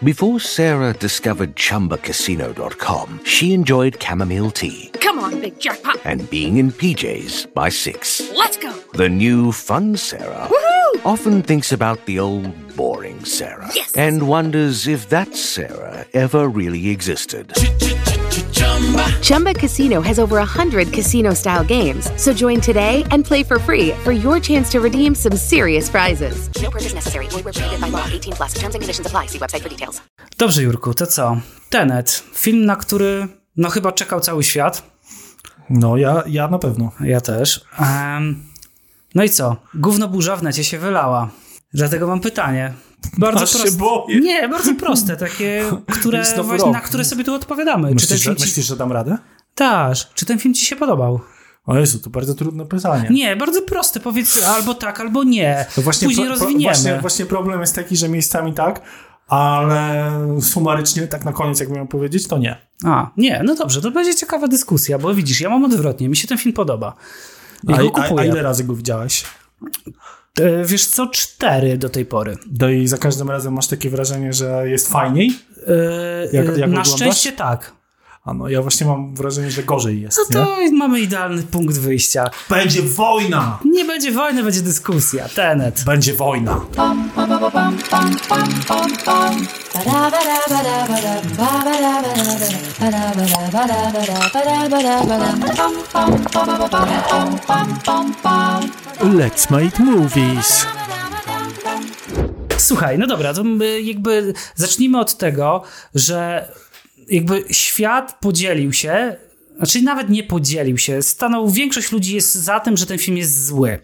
Before Sarah discovered ChumbaCasino.com, she enjoyed chamomile tea Come on, big jackpot. and being in PJs by 6. Let's go. The new fun Sarah Woohoo! often thinks about the old boring Sarah Yes. and wonders if that Sarah ever really existed. Chumba Casino has over 100 casino style games. So join today and play for free for your chance to redeem some serious prizes. No purchase necessary. Void where prohibited by law. 18 plus. Terms and conditions apply. See website for details. Dobrze, Jurku, to co? Tenet. Film, na który no chyba czekał cały świat. No, ja, ja na pewno. Ja też. Em, no i co? Gówno burza w necie się wylała. Dlatego mam pytanie. Bardzo Aż proste. Nie, bardzo proste, takie, które, właśnie, na które sobie tu odpowiadamy. czy ten Myślisz, że, film ci... myślisz, że dam radę? Taż, czy ten film ci się podobał? O Jezu, to bardzo trudne pytanie. Nie, bardzo proste. Powiedz albo tak, albo nie. To właśnie Później pro- rozwiniemy. Właśnie, właśnie problem jest taki, że miejscami tak, ale sumarycznie, tak na koniec, jak miałem powiedzieć, to nie. A, nie, no dobrze, to będzie ciekawa dyskusja, bo widzisz, ja mam odwrotnie, mi się ten film podoba. A, go a, a ile razy go widziałeś? E, Wiesz co, cztery do tej pory. No i za każdym razem masz takie wrażenie, że jest fajniej? E, Jak- e, jak Na oglądasz? szczęście tak. A no, ja właśnie mam wrażenie, że gorzej jest. No to mamy idealny punkt wyjścia. nie? Będzie wojna! Nie będzie wojny, będzie dyskusja. Tenet. Będzie wojna. Let's make movies. Słuchaj, no dobra, to my jakby zacznijmy od tego, że jakby świat podzielił się, znaczy nawet nie podzielił się, stanął, większość ludzi jest za tym, że ten film jest zły.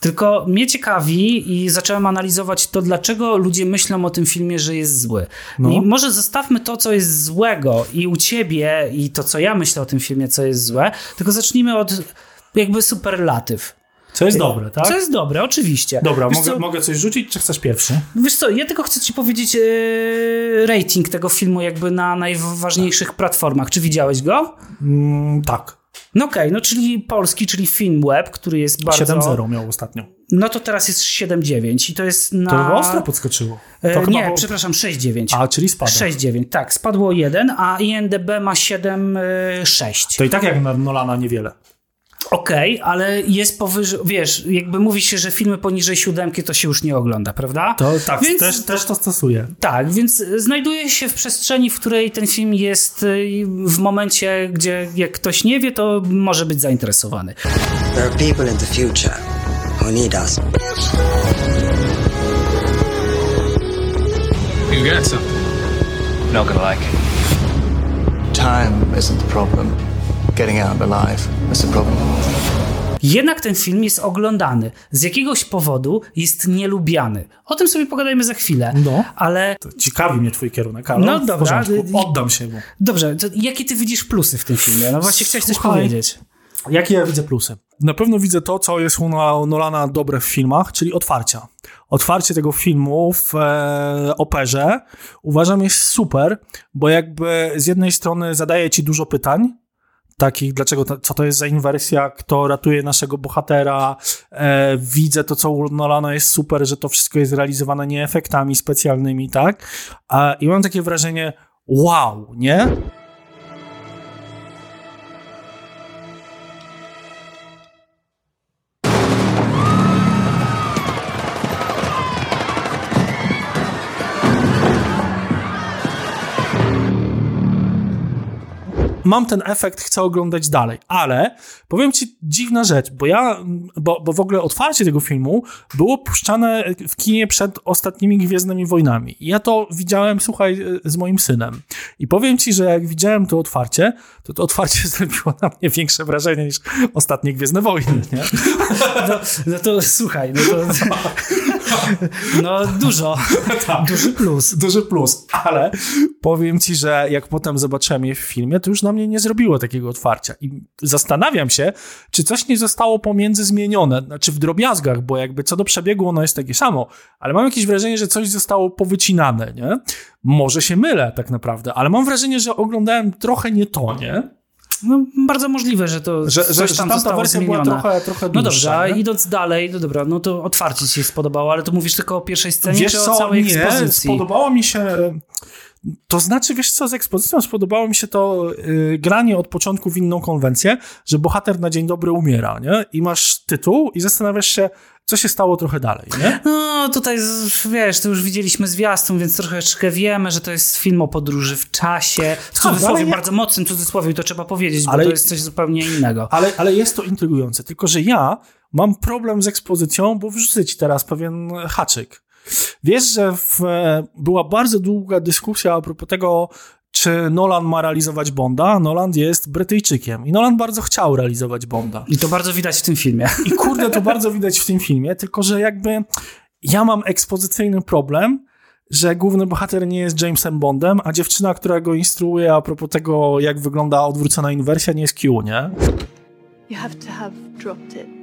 Tylko mnie ciekawi i zacząłem analizować to, dlaczego ludzie myślą o tym filmie, że jest zły. No. I może zostawmy to, co jest złego i u ciebie i to, co ja myślę o tym filmie, co jest złe, tylko zacznijmy od jakby superlatyw. Co jest dobre, tak? Co jest dobre, oczywiście. Dobra, Wiesz mogę, co? mogę coś rzucić, czy chcesz pierwszy? Wiesz co, ja tylko chcę ci powiedzieć e, rating tego filmu jakby na najważniejszych platformach. Czy widziałeś go? Mm, tak. No okej, no czyli polski, czyli Filmweb, który jest bardzo... 7-0 miał ostatnio. No to teraz jest 7,9 i to jest na... To ostro podskoczyło. To E, chyba nie, było- przepraszam, 6,9. A, czyli spada. 6,9, tak. Spadło 1, a INDB ma 7,6. To i tak jak na Nolana niewiele. Okej, ale jest powyżej, wiesz, jakby mówi się, że filmy poniżej siódemki to się już nie ogląda, prawda? To tak, Więc- też, też to stosuję. Tak, więc znajduje się w przestrzeni, w której ten film jest y, w momencie, gdzie jak ktoś nie wie, to może być zainteresowany. There are people in the future who need us. You got something. Not gonna like it. Time isn't the problem. Getting out alive is the problem. Jednak ten film jest oglądany. Z jakiegoś powodu jest nielubiany. O tym sobie pogadajmy za chwilę. No. Ale To ciekawi mnie twój kierunek, ale No w dobra. oddam się mu. dobrze, to jakie ty widzisz plusy w tym filmie? No właśnie chciałeś coś powiedzieć. Jakie ja widzę plusy? Na pewno widzę to, co jest u Nola- Nolana dobre w filmach, czyli otwarcia. Otwarcie tego filmu w e, operze uważam jest super, bo jakby z jednej strony zadaje ci dużo pytań, takich, dlaczego, co to jest za inwersja, kto ratuje naszego bohatera. E, widzę to, co u Nolana jest super, że to wszystko jest realizowane nie efektami specjalnymi, tak? A, I mam takie wrażenie, wow, nie? Mam ten efekt, chcę oglądać dalej. Ale powiem ci dziwna rzecz, bo ja, bo, bo w ogóle otwarcie tego filmu było puszczane w kinie przed ostatnimi Gwiezdnymi Wojnami. I ja to widziałem, słuchaj, z moim synem. I powiem ci, że jak widziałem to otwarcie, to to otwarcie zrobiło na mnie większe wrażenie niż ostatnie Gwiezdne Wojny, nie? No, no to słuchaj, no to... No dużo, duży plus. Duży plus, ale powiem ci, że jak potem zobaczyłem je w filmie, to już na mnie nie zrobiło takiego otwarcia. I zastanawiam się, czy coś nie zostało pomiędzy zmienione, znaczy w drobiazgach, bo jakby co do przebiegu ono jest takie samo, ale mam jakieś wrażenie, że coś zostało powycinane, nie? Może się mylę tak naprawdę, ale mam wrażenie, że oglądałem trochę nie to, nie? No, bardzo możliwe, że to że, że, tam że wersja zmieniona. była trochę, trochę dłuższa. No dobrze, a idąc dalej, no dobra, no to otwarcie ci się spodobało, ale to mówisz tylko o pierwszej scenie, Wiesz czy co, o całej nie, ekspozycji? spodobało mi się... To znaczy, wiesz co, z ekspozycją spodobało mi się to y, granie od początku w inną konwencję, że bohater na dzień dobry umiera, nie? I masz tytuł i zastanawiasz się, co się stało trochę dalej, nie? No tutaj, wiesz, to już widzieliśmy zwiastun, więc troszeczkę wiemy, że to jest film o podróży w czasie. W cudzysłowie, ja- bardzo mocnym cudzysłowie, to trzeba powiedzieć, Ale- bo to jest coś zupełnie innego. Ale, ale jest to intrygujące, tylko że ja mam problem z ekspozycją, bo wrzucę ci teraz pewien haczyk. Wiesz, że w, e, była bardzo długa dyskusja a propos tego, czy Nolan ma realizować Bonda. Nolan jest Brytyjczykiem i Nolan bardzo chciał realizować Bonda. I to bardzo widać w tym filmie. I kurde, to bardzo widać w tym filmie, tylko że jakby ja mam ekspozycyjny problem, że główny bohater nie jest Jamesem Bondem, a dziewczyna, która go instruuje a propos tego, jak wygląda odwrócona inwersja, nie jest Q, nie? You have to have dropped it.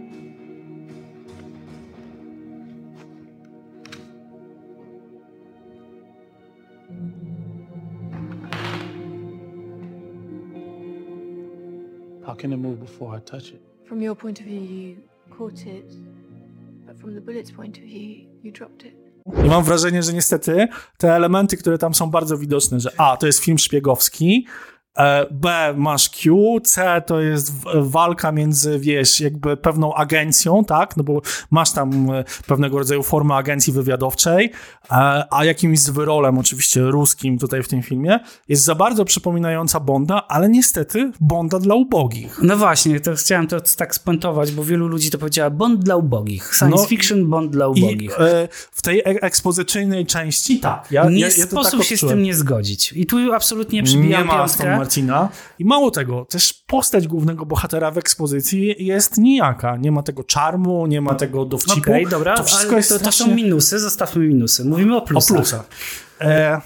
How can it move before I touch it? From your point of view, you caught it, but from the bullet's point of view, you dropped it. I mam wrażenie, że niestety te elementy, które tam są bardzo widoczne, że A, to jest film szpiegowski, B, masz Q, C, to jest walka między, wiesz, jakby pewną agencją, tak, no bo masz tam e, pewnego rodzaju formę agencji wywiadowczej, e, a jakimś zwyrolem, oczywiście ruskim tutaj w tym filmie, jest za bardzo przypominająca Bonda, ale niestety Bonda dla ubogich. No właśnie, to chciałem to tak spuentować, bo wielu ludzi to powiedziała Bond dla ubogich. Science No fiction, Bond dla I ubogich. e, w tej e- ekspozycyjnej części, tak, ja, nie ja, ja sposób tak się z tym nie zgodzić. I tu absolutnie przybijam nie ma piątkę. I mało tego, też postać głównego bohatera w ekspozycji jest nijaka. Nie ma tego czarmu, nie ma tego dowcipu. Okej, dobra, to wszystko ale jest to, to są minusy, zostawmy minusy. Mówimy o o plusach. plusach. E,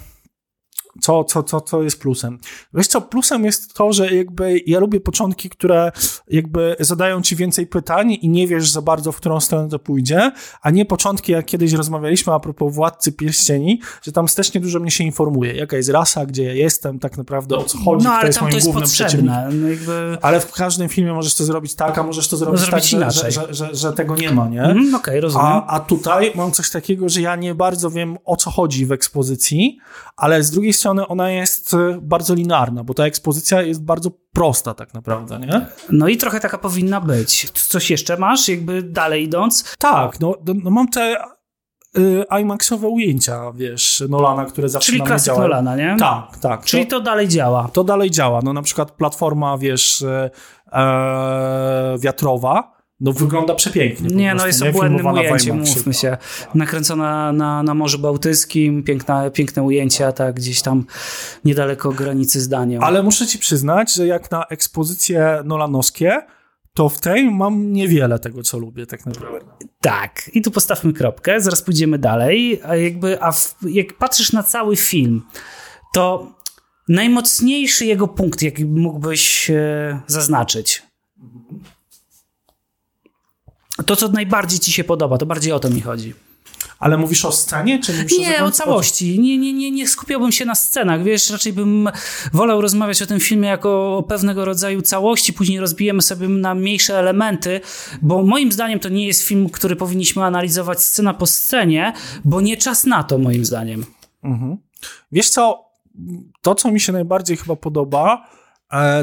co, co, co, co jest plusem? Wiesz co, plusem jest to, że jakby ja lubię początki, które jakby zadają ci więcej pytań i nie wiesz za bardzo, w którą stronę to pójdzie, a nie początki, jak kiedyś rozmawialiśmy a propos Władcy Pierścieni, że tam strasznie dużo mnie się informuje, jaka jest rasa, gdzie ja jestem, tak naprawdę o co chodzi, No kto ale jest tam moim to jest głównym przeciwnikiem. potrzebne. No, jakby... Ale w każdym filmie możesz to zrobić tak, a możesz to zrobić, zrobić tak, że, inaczej. że, że, że, tego nie ma, nie? Mhm, Okej, rozumiem. A, a tutaj mam coś takiego, że ja nie bardzo wiem o co chodzi w ekspozycji, ale z drugiej strony ona jest e, bardzo linearna, bo ta ekspozycja jest bardzo prosta tak naprawdę, nie? No i trochę taka powinna być. Coś jeszcze masz, jakby dalej idąc? Tak, no, no, mam te y, IMAXowe ujęcia, wiesz, Nolana, które zawsze Czyli klasyk działają. Nolana, nie? Tak, tak. Czyli to, to dalej działa. to dalej działa. No na przykład platforma, wiesz, e, e, wiatrowa, no wygląda przepięknie. Nie, no jest obłędnym ujęciem, mówmy się. Nakręcona na, na Morzu Bałtyckim, piękna, piękne ujęcia, tak, gdzieś tam niedaleko granicy z Danią. Ale muszę ci przyznać, że jak na ekspozycje nolanowskie, to w tej mam niewiele tego, co lubię tak naprawdę. Tak, i tu postawmy kropkę, zaraz pójdziemy dalej. A jakby, a w, jak patrzysz na cały film, to najmocniejszy jego punkt, jaki mógłbyś e, zaznaczyć? To, co najbardziej ci się podoba, to bardziej o to mi chodzi. Ale mówisz o scenie, czy mówisz o Nie, o zakończeniu? całości. Nie, nie, nie, nie skupiałbym się na scenach, wiesz, raczej bym wolał rozmawiać o tym filmie jako o pewnego rodzaju całości, później rozbijemy sobie na mniejsze elementy, bo moim zdaniem to nie jest film, który powinniśmy analizować scena po scenie, bo nie czas na to, moim zdaniem. Wiesz co, to co mi się najbardziej chyba podoba,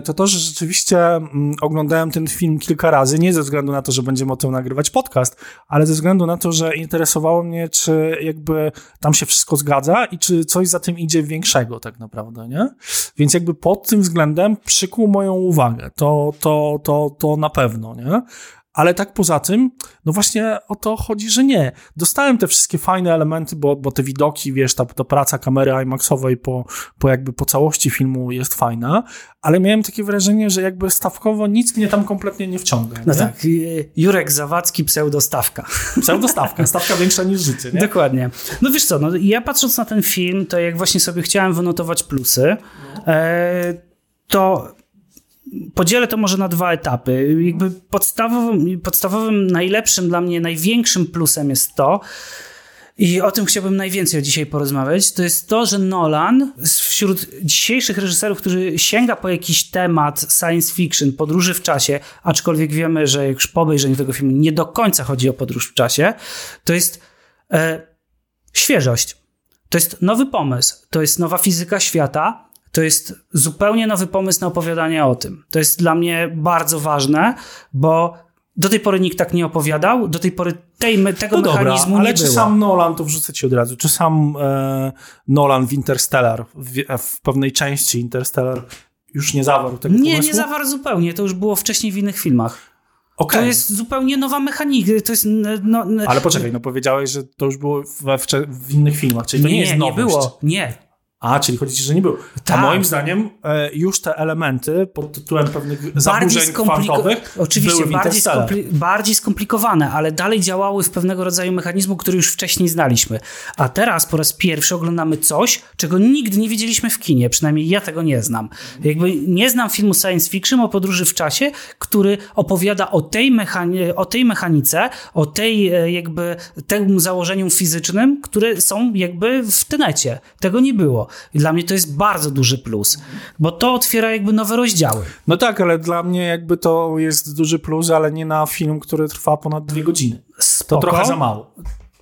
to to, że rzeczywiście mm, oglądałem ten film kilka razy, nie ze względu na to, że będziemy o tym nagrywać podcast, ale ze względu na to, że interesowało mnie, czy jakby tam się wszystko zgadza i czy coś za tym idzie większego tak naprawdę, nie? Więc jakby pod tym względem przykuł moją uwagę. To, to, to, to na pewno, nie? Ale tak poza tym, no właśnie o to chodzi, że nie. Dostałem te wszystkie fajne elementy, bo, bo te widoki, wiesz, ta, ta praca kamery IMAXowej po, po jakby po całości filmu jest fajna, ale miałem takie wrażenie, że jakby stawkowo nic mnie tam kompletnie nie wciąga. No nie? tak, y, Jurek Zawadzki, pseudostawka. Pseudostawka, stawka większa niż życie, nie? Dokładnie. No wiesz co, no, ja patrząc na ten film, to jak właśnie sobie chciałem wynotować plusy, e, to podzielę to może na dwa etapy. Jakby podstawowym, podstawowym, najlepszym dla mnie, największym plusem jest to, i o tym chciałbym najwięcej dzisiaj porozmawiać, to jest to, że Nolan wśród dzisiejszych reżyserów, którzy sięga po jakiś temat science fiction, podróży w czasie, aczkolwiek wiemy, że już po obejrzeniu tego filmu nie do końca chodzi o podróż w czasie, to jest e, świeżość. To jest nowy pomysł, to jest nowa fizyka świata, to jest zupełnie nowy pomysł na opowiadanie o tym. To jest dla mnie bardzo ważne, bo do tej pory nikt tak nie opowiadał, do tej pory tej, tego no mechanizmu dobra, ale nie czy było. sam Nolan, to wrzucę ci od razu, czy sam e, Nolan w Interstellar, w, w, pewnej części Interstellar już nie zawarł tego Nie, pomysłu? nie zawarł zupełnie, to już było wcześniej w innych filmach. Okay. To jest zupełnie nowa mechanika, to jest... No, ale poczekaj, no powiedziałeś, że to już było we, w innych filmach, czyli to nie, nie jest nowość. Nie było, nie. A, czyli chodzi ci, że nie było. Tak. A moim zdaniem e, już te elementy pod tytułem pewnych zaburzeń kwantowych Oczywiście, były bardziej, skompli bardziej skomplikowane, ale dalej działały w pewnego rodzaju mechanizmu, który już wcześniej znaliśmy. A teraz po raz pierwszy oglądamy coś, czego nigdy nie widzieliśmy w kinie, przynajmniej ja tego nie znam. Jakby nie znam filmu science fiction o podróży w czasie, który opowiada o tej, mechani o tej mechanice, o tej e, jakby tym założeniom fizycznym, które są jakby w tenecie. Tego nie było. I dla mnie to jest bardzo duży plus, bo to otwiera jakby nowe rozdziały. No tak, ale dla mnie jakby to jest duży plus, ale nie na film, który trwa ponad dwie godziny. Spoko. To trochę za mało.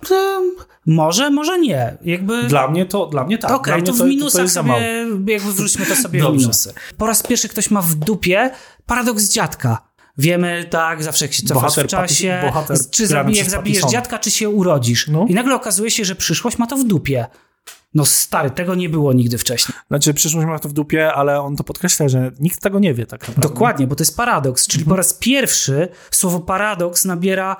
To może, może nie. Jakby... Dla mnie to, dla mnie tak. Okej, okay, to w minusach to sobie, jakby wrzućmy to sobie w minusy. Po raz pierwszy ktoś ma w dupie paradoks dziadka. Wiemy, tak, zawsze jak się cofasz bohater, w czasie, bohater, czy zabij, jak zabijesz dziadka, czy się urodzisz. No. I nagle okazuje się, że przyszłość ma to w dupie. No stary, tego nie było nigdy wcześniej. Znaczy, przyszłość ma to w dupie, ale on to podkreśla, że nikt tego nie wie tak naprawdę. Dokładnie, bo to jest paradoks. Czyli mhm. po raz pierwszy słowo paradoks nabiera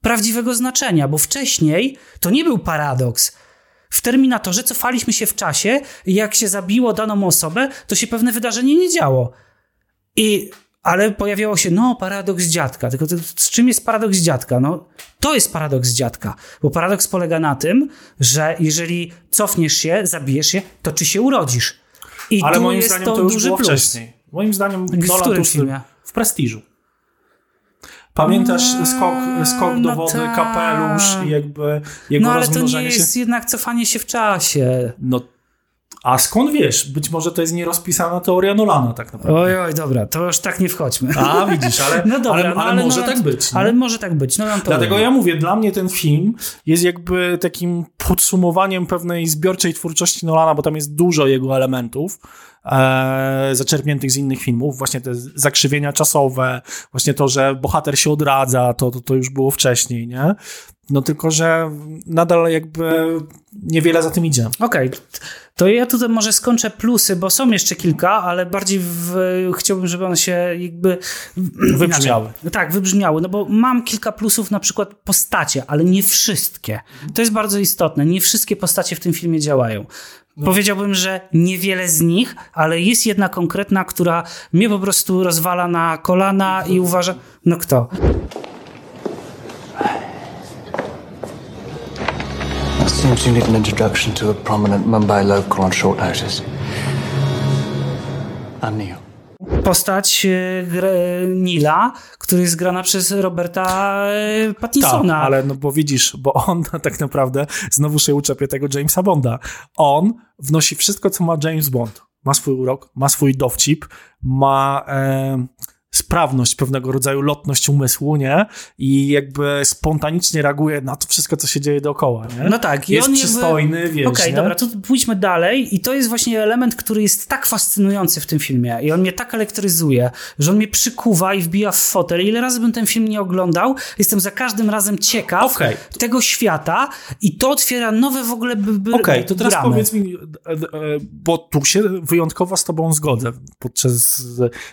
prawdziwego znaczenia, bo wcześniej to nie był paradoks. W Terminatorze cofaliśmy się w czasie i jak się zabiło daną osobę, to się pewne wydarzenie nie działo. I ale pojawiało się, no, paradoks dziadka. Tylko to, z czym jest paradoks dziadka? No, to jest paradoks dziadka, bo paradoks polega na tym, że jeżeli cofniesz się, zabijesz się, to czy się urodzisz? I Ale tu moim jest zdaniem to, to już duży było plus. wcześniej. Moim zdaniem w Nolan którym filmie? W Prestiżu. Pamiętasz skok, skok do no wody, tak. kapelusz i jakby jego No ale to nie rozmnożenie się? jest jednak cofanie się w czasie. No, a skąd wiesz? Być może to jest nierozpisana teoria Nolana tak naprawdę. Oj, oj, dobra, to już tak nie wchodźmy. A, widzisz, ale, No dobra, ale, no, ale, może Nolan- tak być. nie? Ale może tak być. No, to Dlatego ja mówię, dla mnie ten film jest jakby takim podsumowaniem pewnej zbiorczej twórczości Nolana, bo tam jest dużo jego elementów e, zaczerpniętych z innych filmów. Właśnie te zakrzywienia czasowe, właśnie to, że bohater się odradza, to, to, to już było wcześniej, nie? No tylko, że nadal jakby niewiele za tym idzie. Okej, to ja tutaj może skończę plusy, bo są jeszcze kilka, ale bardziej w, chciałbym, żeby one się jakby Wybrzmiały. Inaczej. Tak, wybrzmiały, no bo mam kilka plusów, na przykład postacie, ale nie wszystkie. To jest bardzo istotne, nie wszystkie postacie w tym filmie działają. Powiedziałbym, że niewiele z nich, ale jest jedna konkretna, która mnie po prostu rozwala na kolana i uważa... No kto? Seems you need an introduction to a prominent Mumbai local on short notice. I'm Neil. Postać e, gr- Nila, który jest grana przez Roberta e, Pattinsona. Tak, ale no bo widzisz, bo on tak naprawdę, znowu się uczepię tego Jamesa Bonda, on wnosi wszystko, co ma James Bond. Ma swój urok, ma swój dowcip, ma e, sprawność, pewnego rodzaju lotność umysłu, nie? I jakby spontanicznie reaguje na to wszystko, co się dzieje dookoła, nie? No tak. Jest on przystojny, jakby... wiesz, Okej, nie? dobra, to pójdźmy dalej i to jest właśnie element, który jest tak fascynujący w tym filmie i on mnie tak elektryzuje, że on mnie przykuwa i wbija w fotel. Ile razy bym ten film nie oglądał, jestem za każdym razem ciekaw Okej. tego świata i to otwiera nowe w ogóle Okej, to teraz bramy. powiedz mi, e, e, bo tu się wyjątkowo z tobą zgodzę podczas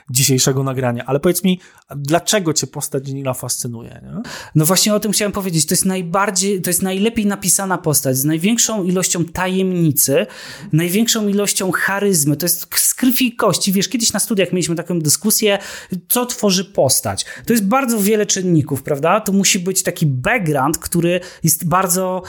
dzisiejszego nagrania, ale powiedz mi, dlaczego cię postać Nila fascynuje, nie? No właśnie o tym chciałem powiedzieć. To jest najbardziej, to jest najlepiej napisana postać, z największą ilością tajemnicy, największą ilością charyzmy. To jest z krwi i kości. Wiesz, kiedyś na studiach mieliśmy taką dyskusję, co tworzy postać. To jest bardzo wiele czynników, prawda? To musi być taki background, który jest bardzo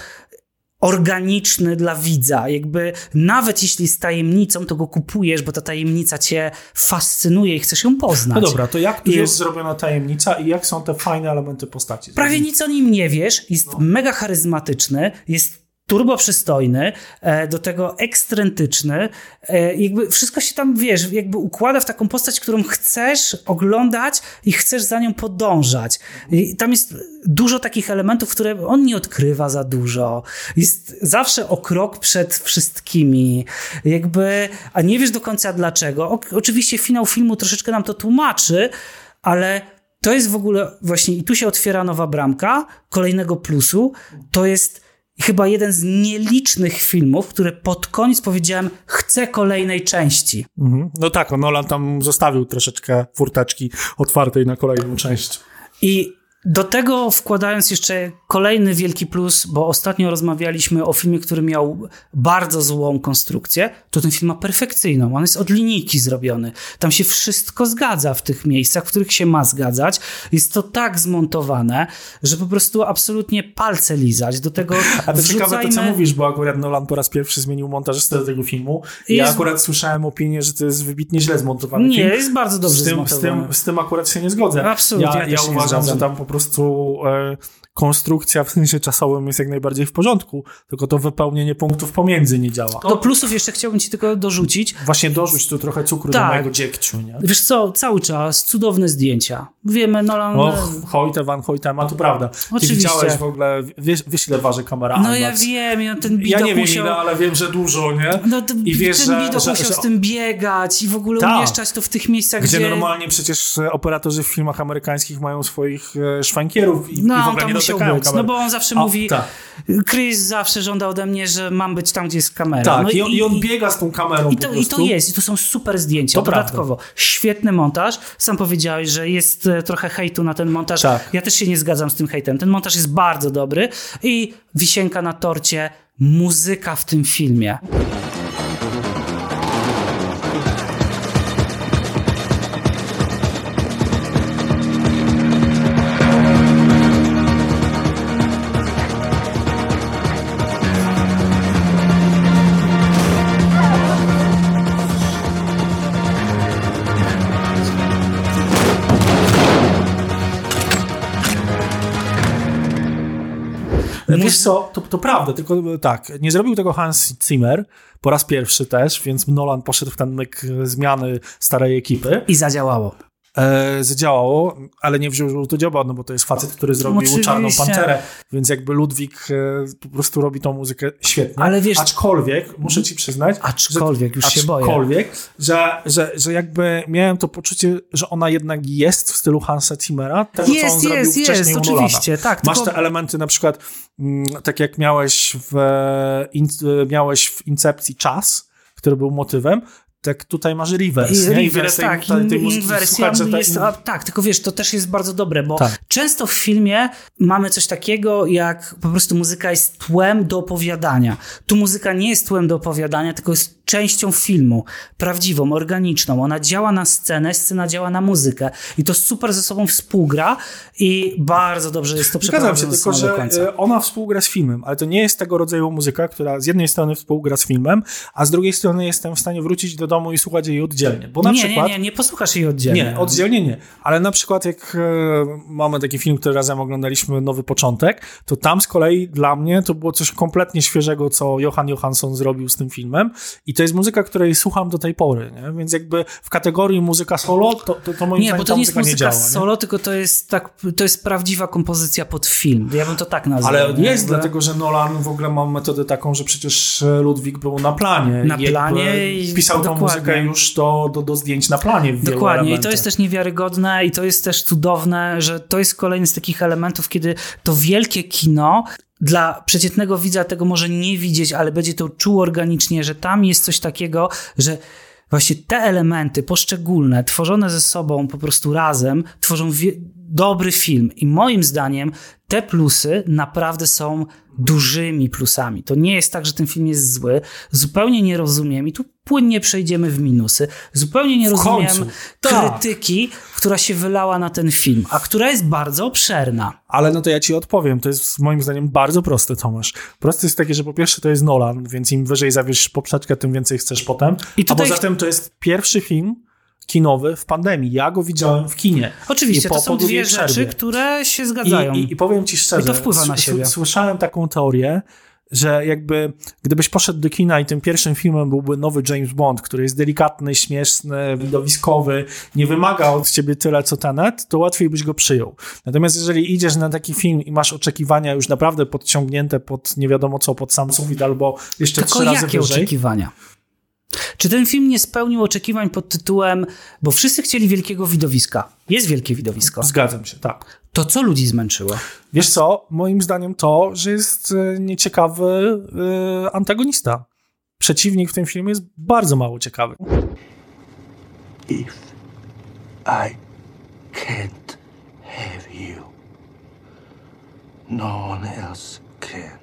organiczny dla widza. Jakby nawet jeśli jest tajemnicą, to go kupujesz, bo ta tajemnica cię fascynuje i chcesz ją poznać. No dobra, to jak tu I- jest zrobiona tajemnica i jak są te fajne elementy postaci? Prawie nic o nim nie wiesz, jest No. mega charyzmatyczny, jest turbo przystojny, e, do tego ekstrentyczny. E, jakby wszystko się tam, wiesz, jakby układa w taką postać, którą chcesz oglądać i chcesz za nią podążać. I tam jest dużo takich elementów, które on nie odkrywa za dużo. Jest zawsze o krok przed wszystkimi. Jakby, a nie wiesz do końca dlaczego. O, oczywiście finał filmu troszeczkę nam to tłumaczy, ale to jest w ogóle właśnie, i tu się otwiera nowa bramka kolejnego plusu. To jest chyba jeden z nielicznych filmów, które pod koniec powiedziałem, chcę kolejnej części. Mhm. No tak, no Nolan tam zostawił troszeczkę furteczki otwartej na kolejną część. I do tego wkładając jeszcze kolejny wielki plus, bo ostatnio rozmawialiśmy o filmie, który miał bardzo złą konstrukcję, to ten film ma perfekcyjną. On jest od linijki zrobiony. Tam się wszystko zgadza w tych miejscach, w których się ma zgadzać. Jest to tak zmontowane, że po prostu absolutnie palce lizać. Do tego A to wrzucajmy... ciekawe to, co mówisz, bo akurat Nolan po raz pierwszy zmienił montażystę do tego filmu. I Jest- Ja akurat słyszałem opinię, że to jest wybitnie źle zmontowany Nie, film. jest bardzo dobrze z tym, z, tym, z tym akurat się nie zgodzę. Absolutnie, Ja, ja ja nie uważam, że tam po prostu e, konstrukcja w sensie czasowym jest jak najbardziej w porządku, tylko to wypełnienie punktów pomiędzy nie działa. Do plusów jeszcze chciałbym ci tylko dorzucić. Właśnie dorzuć tu trochę cukru do Tak. mojego dziegciu, nie? Wiesz co, cały czas cudowne zdjęcia. Wiemy, Nolan... Och, Hojte van Hoytema, to prawda. Ty Oczywiście. widziałeś w ogóle, wiesz, wiesz ile waży kamera no ja wiem, ja ten Ja widok nie wiem musiał... ile, ale wiem, że dużo, nie? No, to, I wiesz, ten że, widok że, musiał że z tym biegać i w ogóle Tak. umieszczać to w tych miejscach, Gdzie gdzie... normalnie przecież operatorzy w filmach amerykańskich mają swoich e, szwankierów i, No, i w ogóle nie musiał być, no bo on zawsze A, mówi, tak. Chris zawsze żąda ode mnie, że mam być tam, gdzie jest kamera. Tak, no i, on, i on biega z tą kamerą I po to, I to jest, i to są super zdjęcia. To Dodatkowo, świetny montaż. Sam powiedziałeś, że jest e, trochę hejtu na ten montaż. Tak. Ja też się nie zgadzam z tym hejtem. Ten montaż jest bardzo dobry i wisienka na torcie, muzyka w tym filmie. Wiesz co, to, to prawda, tylko e, tak, nie zrobił tego Hans Zimmer po raz pierwszy też, więc Nolan poszedł w ten myk zmiany starej ekipy. I zadziałało. E, zadziałało, ale nie wziął żółtodzioba, no bo to jest facet, który zrobił Oczywiście. Czarną Panterę, więc jakby Ludwik e, po prostu robi tą muzykę świetnie. Ale wiesz- Aczkolwiek, muszę ci przyznać, Aczkolwiek, już się boję. aczkolwiek, że, że, że jakby miałem to poczucie, że ona jednak jest w stylu Hansa Zimmera, tego co on Jest, zrobił jest, wcześniej jest, oczywiście, tak. Masz tylko- te elementy na przykład, mm, tak jak miałeś w, e, in, e, miałeś w Incepcji czas, który był motywem, tak tutaj masz reverse. I nie? Reverse, tak, tej, tej słuchać, jest, a, tak, tylko wiesz, to też jest bardzo dobre, bo Tak. często w filmie mamy coś takiego, jak po prostu muzyka jest tłem do opowiadania. Tu muzyka nie jest tłem do opowiadania, tylko jest częścią filmu, prawdziwą, organiczną. Ona działa na scenę, scena działa na muzykę i to super ze sobą współgra i bardzo dobrze jest to Zgadzam się, przeprowadzone tylko że końca. e, ona współgra z filmem, ale to nie jest tego rodzaju muzyka, która z jednej strony współgra z filmem, a z drugiej strony jestem w stanie wrócić do domu i słuchać jej oddzielnie. Bo na nie, przykład... nie, nie, nie posłuchasz jej oddzielnie. Nie, oddzielnie nie. Ale na przykład jak e, mamy taki film, który razem oglądaliśmy, Nowy Początek, to tam z kolei dla mnie to było coś kompletnie świeżego, co Johan Johansson zrobił z tym filmem i to jest muzyka, której słucham do tej pory, nie? Więc jakby w kategorii muzyka solo, to, to, to moim Nie, zdaniem bo to nie jest muzyka nie działa. nie? solo, tylko to jest, tak, to jest prawdziwa kompozycja pod film. Ja bym to tak nazwał. Ale nie? jest, dlatego że Nolan w ogóle ma metodę taką, że przecież Ludwik był na planie. Na planie i- Pisał tą. Muzykę już do, do, do zdjęć na planie w Dokładnie, i to jest też niewiarygodne i to jest też cudowne, że to jest kolejny z takich elementów, kiedy to wielkie kino dla przeciętnego widza tego może nie widzieć, ale będzie to czuł organicznie, że tam jest coś takiego, że właśnie te elementy poszczególne, tworzone ze sobą po prostu razem, tworzą wie- dobry film. I moim zdaniem te plusy naprawdę są dużymi plusami. To nie jest tak, że ten film jest zły. Zupełnie nie rozumiem i tu płynnie przejdziemy w minusy. Zupełnie nie W rozumiem końcu. Tak. krytyki, która się wylała na ten film, a która jest bardzo obszerna. Ale no to ja ci odpowiem. To jest moim zdaniem bardzo proste, Tomasz. Proste jest takie, że po pierwsze to jest Nolan, więc im wyżej zawiesz poprzeczkę, tym więcej chcesz potem. I A tutaj- poza tym to jest pierwszy film kinowy w pandemii. Ja go widziałem w kinie. Oczywiście, po- to są dwie rzeczy, przerwie. które się zgadzają. I, i, I powiem ci szczerze, I to wpływa na siebie. Słyszałem taką teorię, że jakby gdybyś poszedł do kina i tym pierwszym filmem byłby nowy James Bond, który jest delikatny, śmieszny, widowiskowy, nie wymaga od ciebie tyle co Tenet, to łatwiej byś go przyjął. Natomiast jeżeli idziesz na taki film i masz oczekiwania już naprawdę podciągnięte pod nie wiadomo co, pod sam sufit albo jeszcze Tylko trzy razy jakie wyżej. oczekiwania? Czy ten film nie spełnił oczekiwań pod tytułem, bo wszyscy chcieli wielkiego widowiska. Jest wielkie widowisko. Zgadzam się, tak. To co ludzi zmęczyło? Wiesz co, moim zdaniem to, że jest e, nieciekawy e, antagonista. Przeciwnik w tym filmie jest bardzo mało ciekawy. If I can't have you, no one else can.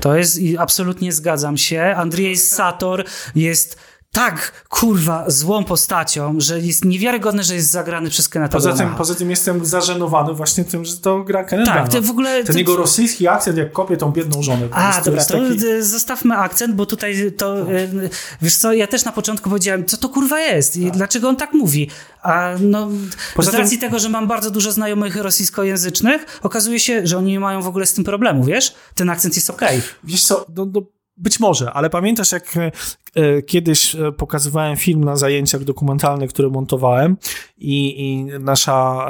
To jest i absolutnie zgadzam się. Andrzej Sator jest tak, kurwa, złą postacią, że jest niewiarygodne, że jest zagrany przez Kenneth'a Poza tym, poza tym jestem zażenowany właśnie tym, że to gra Kenneth Tak, to w ogóle... Ten jego rosyjski akcent, jak kopie tą biedną żonę. A, prostu dobra, jest to taki- zostawmy akcent, bo tutaj to, y, wiesz co, ja też na początku powiedziałem, co to kurwa jest i dlaczego on tak mówi. A no, Poza z tym- racji tego, że mam bardzo dużo znajomych rosyjskojęzycznych, okazuje się, że oni nie mają w ogóle z tym problemu, wiesz? Ten akcent jest okej. Wiesz co, no, no, być może, ale pamiętasz jak e, e, kiedyś e, pokazywałem film na zajęciach dokumentalnych, które montowałem i, i nasza...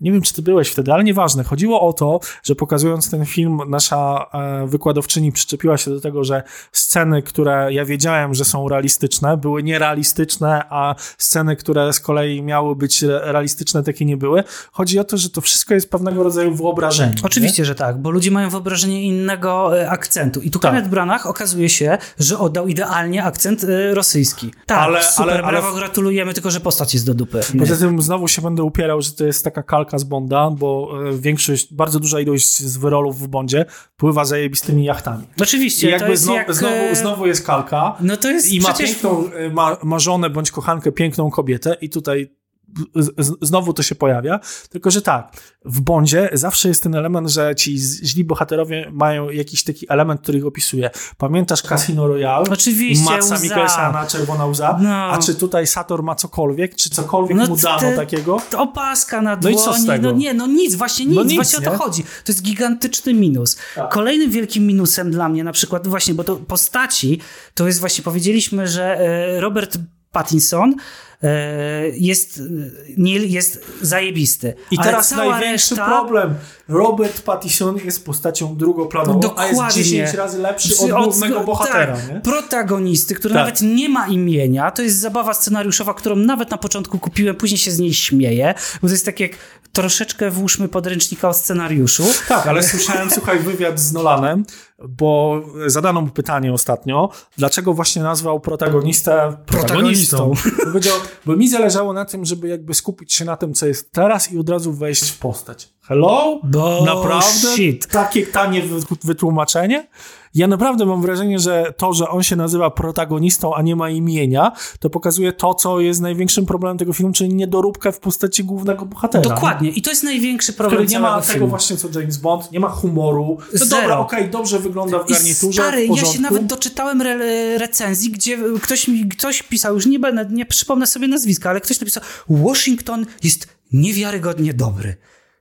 Nie wiem, czy ty byłeś wtedy, ale nieważne. Chodziło o to, że pokazując ten film, nasza e, wykładowczyni przyczepiła się do tego, że sceny, które ja wiedziałem, że są realistyczne, były nierealistyczne, a sceny, które z kolei miały być re- realistyczne, takie nie były. Chodzi o to, że to wszystko jest pewnego rodzaju wyobrażenie. nie? Oczywiście, że tak, bo ludzie mają wyobrażenie innego e, akcentu. I tu Tak. Kenneth Branagh okazuje się, że oddał idealnie akcent e, rosyjski. Tak, Ale- super, ale- ale- brawo, gratulujemy, tylko że postać jest do dupy. Poza tym znowu się będę upierał, że to jest taka kalka z Bonda, bo e, większość, bardzo duża ilość z wyrolów w Bondzie pływa zajebistymi jachtami. Oczywiście, I jakby znowu, jak... znowu, e, znowu jest kalka No to jest i ma przecież... piękną, e, ma, ma żonę bądź kochankę, piękną kobietę i tutaj znowu to się pojawia, tylko że tak, w Bondzie zawsze jest ten element, że ci źli bohaterowie mają jakiś taki element, który ich opisuje. Pamiętasz Casino Royale? Oczywiście, Matsa łza. Czerwona Łza? No. A czy tutaj Sator ma cokolwiek? Czy cokolwiek No mu dano te- takiego? To Opaska na No dłoni, i co z tego? no nie, no nic, właśnie nic, No nic, właśnie o to nie? chodzi. To jest gigantyczny minus. Tak. Kolejnym wielkim minusem dla mnie na przykład, właśnie, bo to postaci, to jest właśnie, powiedzieliśmy, że e, Robert Pattinson e, jest, nie, jest zajebisty. I teraz największy reszta, problem. Robert Pattinson jest postacią drugoplanową, a jest Dokładnie. 10 razy lepszy Przy- od głównego bohatera. tak, nie? protagonisty, który Tak. nawet nie ma imienia. To jest zabawa scenariuszowa, którą nawet na początku kupiłem, później się z niej śmieję, bo to jest tak jak troszeczkę włóżmy podręcznika o scenariuszu. Tak, ale słyszałem, słuchaj, wywiad z Nolanem, bo zadano mu pytanie ostatnio, dlaczego właśnie nazwał protagonistę protagonistą. Powiedział, bo mi zależało na tym, żeby jakby skupić się na tym, co jest teraz i od razu wejść w postać. Hello? Naprawdę? Takie tanie wy- wytłumaczenie? Ja naprawdę mam wrażenie, że to, że on się nazywa protagonistą, a nie ma imienia, to pokazuje to, co jest największym problemem tego filmu, czyli niedoróbkę w postaci głównego bohatera. Dokładnie. I to jest największy problem Który nie ma tego filmu. właśnie co James Bond, nie ma humoru. No Zero. dobra, okej, dobrze wygląda w I garniturze, Stary, w ja się nawet doczytałem re recenzji, gdzie ktoś mi ktoś pisał, już nie będę, nie przypomnę sobie nazwiska, ale ktoś napisał, Washington jest niewiarygodnie dobry.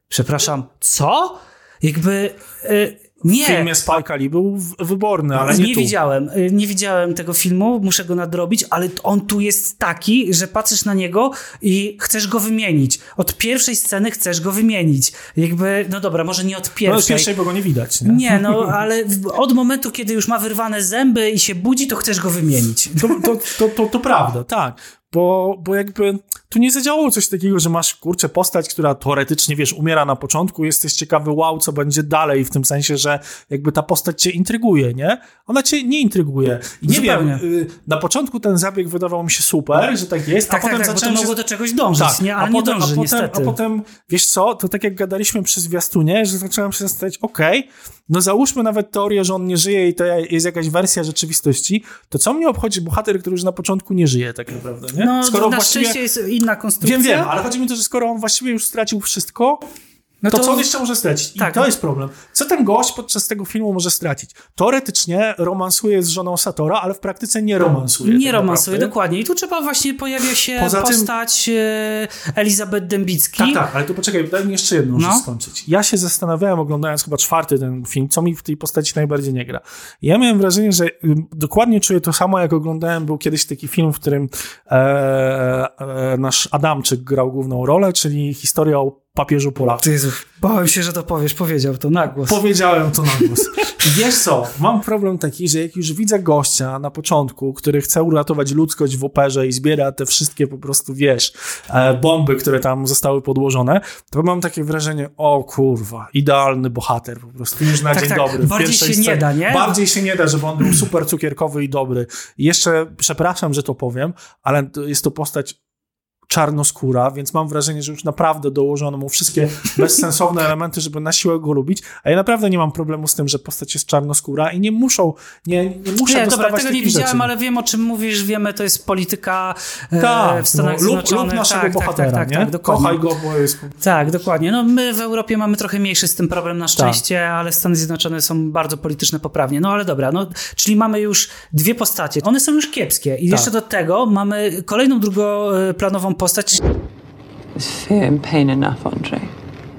Przepraszam, co? Jakby... y, nie. W filmie Spike Lee był wyborny, ale nie, nie tu. widziałem, y, nie widziałem tego filmu, muszę go nadrobić, ale on tu jest taki, że patrzysz na niego i chcesz go wymienić. Od pierwszej sceny chcesz go wymienić. Jakby, no dobra, może nie od No, z pierwszej. pierwszej, bo go nie widać. Nie? Nie, no, ale od momentu, kiedy już ma wyrwane zęby i się budzi, to chcesz go wymienić. To, to, to, to, to prawda, tak. Bo, bo jakby tu nie zadziałało coś takiego, że masz, kurczę, postać, która teoretycznie, wiesz, umiera na początku, jesteś ciekawy, wow, co będzie dalej, w tym sensie, że jakby ta postać cię intryguje, nie? Ona cię nie intryguje. I nie Zupełnie. wiem, y, na początku ten zabieg wydawał mi się super, że tak jest, Tak, a potem tak, tak, bo to zacząłem się mogło do czegoś dążyć, nie? Ale a nie potem, dąży, a potem, niestety. A potem, wiesz co, to tak jak gadaliśmy przy zwiastunie, że zacząłem się zastanawiać, okej, no załóżmy nawet teorię, że on nie żyje i to jest jakaś wersja rzeczywistości, to co mnie obchodzi bohater, który już na początku nie żyje tak naprawdę, nie? No, na szczęście jest inna konstrukcja. Wiem, wiem, ale chodzi mi o to, że skoro on właściwie już stracił wszystko, No to, to- co on jeszcze może stracić? I Tak. to jest problem. Co ten gość podczas tego filmu może stracić? Teoretycznie romansuje z żoną Satora, ale w praktyce nie romansuje. Nie tak romansuje, naprawdę. dokładnie. I tu trzeba właśnie pojawia się Poza tym- postać e, Elizabeth Dębicki. Tak, tak, ale to poczekaj, daj mi jeszcze jedną No. rzecz skończyć. Ja się zastanawiałem, oglądając chyba czwarty ten film, co mi w tej postaci najbardziej nie gra. Ja miałem wrażenie, że dokładnie czuję to samo, jak oglądałem, był kiedyś taki film, w którym e, e, nasz Adamczyk grał główną rolę, czyli historia o papieżu Polaku. Jezu, bałem się, że to powiesz. Powiedział to na głos. Powiedziałem to na głos. Wiesz co, mam problem taki, że jak już widzę gościa na początku, który chce uratować ludzkość w operze i zbiera te wszystkie po prostu, wiesz, e, bomby, które tam zostały podłożone, to mam takie wrażenie, o kurwa, idealny bohater po prostu, już na Tak, dzień tak. dobry. Bardziej się nie scenie. da, nie? Bardziej się nie da, żeby on był super cukierkowy i dobry. I jeszcze, przepraszam, że to powiem, ale jest to postać czarnoskóra, więc mam wrażenie, że już naprawdę dołożono mu wszystkie bezsensowne elementy, żeby na siłę go lubić, a ja naprawdę nie mam problemu z tym, że postać jest czarnoskóra i nie muszą, nie, nie muszę Nie, dobra, tego nie widziałem, rzeczy. ale wiem o czym mówisz, wiemy, to jest polityka e, Tak, w Stanach no, lub, Zjednoczonych. lub naszego tak, bohatera, tak, tak, nie? tak, dokładnie. Kochaj go, bo jest... Tak, dokładnie. No my w Europie mamy trochę mniejszy z tym problem Tak. na szczęście, ale Stany Zjednoczone są bardzo polityczne poprawnie. No ale dobra, no, czyli mamy już dwie postacie. One są już kiepskie i Tak. jeszcze do tego mamy kolejną drugoplanową postać, There's fear and pain enough, Andre.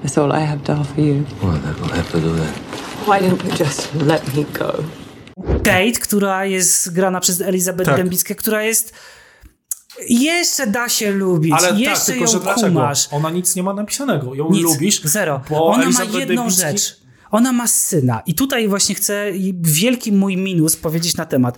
That's all I have to offer you. Well, then we'll have to do that. Why don't you just let me go? Kate, która jest grana przez Elizabeth Tak. Dębicką, która jest jeszcze da się lubić, Ale tak, jeszcze tylko ją że kumasz. Ona nic nie ma napisanego. Ją Nic, lubisz, Zero. bo Ona Elizabeth ma jedną Debicki- rzecz. Ona ma syna. I tutaj właśnie chcę wielki mój minus powiedzieć na temat.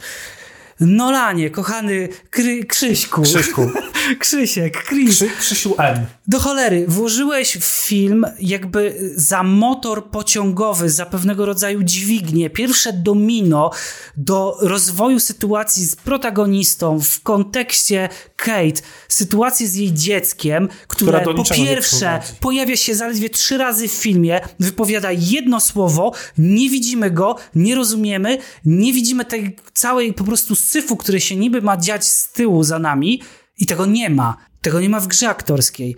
Nolanie, kochany Kry, Krzyśku. Krzyśku. Krzysiek. Krzy, Krzysiu M. Do cholery, włożyłeś w film jakby za motor pociągowy, za pewnego rodzaju dźwignię, pierwsze domino do rozwoju sytuacji z protagonistą w kontekście Kate, sytuacji z jej dzieckiem, które po pierwsze pojawia się zaledwie trzy razy w filmie, wypowiada jedno słowo, nie widzimy go, nie rozumiemy, nie widzimy tej całej po prostu syfu, który się niby ma dziać z tyłu za nami i tego nie ma. Tego nie ma w grze aktorskiej.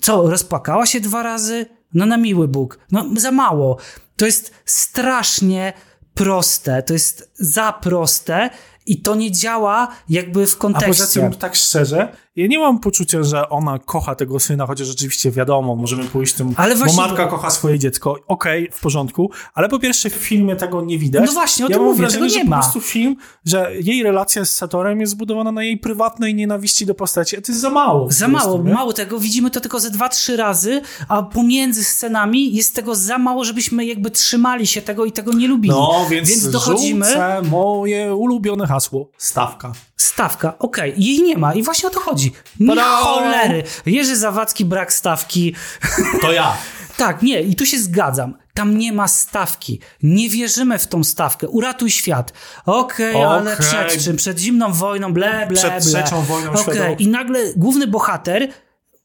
Co, rozpłakała się dwa razy? No na miły Bóg. No za mało. To jest strasznie proste. To jest za proste i to nie działa jakby w A kontekście. poza tym, tak szczerze, ja nie mam poczucia, że ona kocha tego syna, chociaż rzeczywiście wiadomo, możemy pójść tym, Ale właśnie- bo matka kocha swoje dziecko. Okej, w porządku, ale po pierwsze w filmie tego nie widać. No właśnie, o ja tym mówię, wrażenie, tego że nie po ma. prostu film, że jej relacja z Satorem jest zbudowana na jej prywatnej nienawiści do postaci, a to jest za mało. po Za prostu, mało, nie? mało tego. Widzimy to tylko ze dwa, trzy razy, a pomiędzy scenami jest tego za mało, żebyśmy jakby trzymali się tego i tego nie lubili. No, więc, więc dochodzimy. moje ulubione hasło. Stawka. Stawka, okej, jej nie ma i właśnie o to chodzi. Nie Tada! cholery. Jerzy Zawadzki, brak stawki. To ja. Tak, nie, i tu się zgadzam. Tam nie ma stawki. Nie wierzymy w tą stawkę. Uratuj świat. Okej, ale Okej. przed czym? Przed zimną wojną, ble, ble, Przed ble. trzecią wojną Okej, światową. I nagle główny bohater,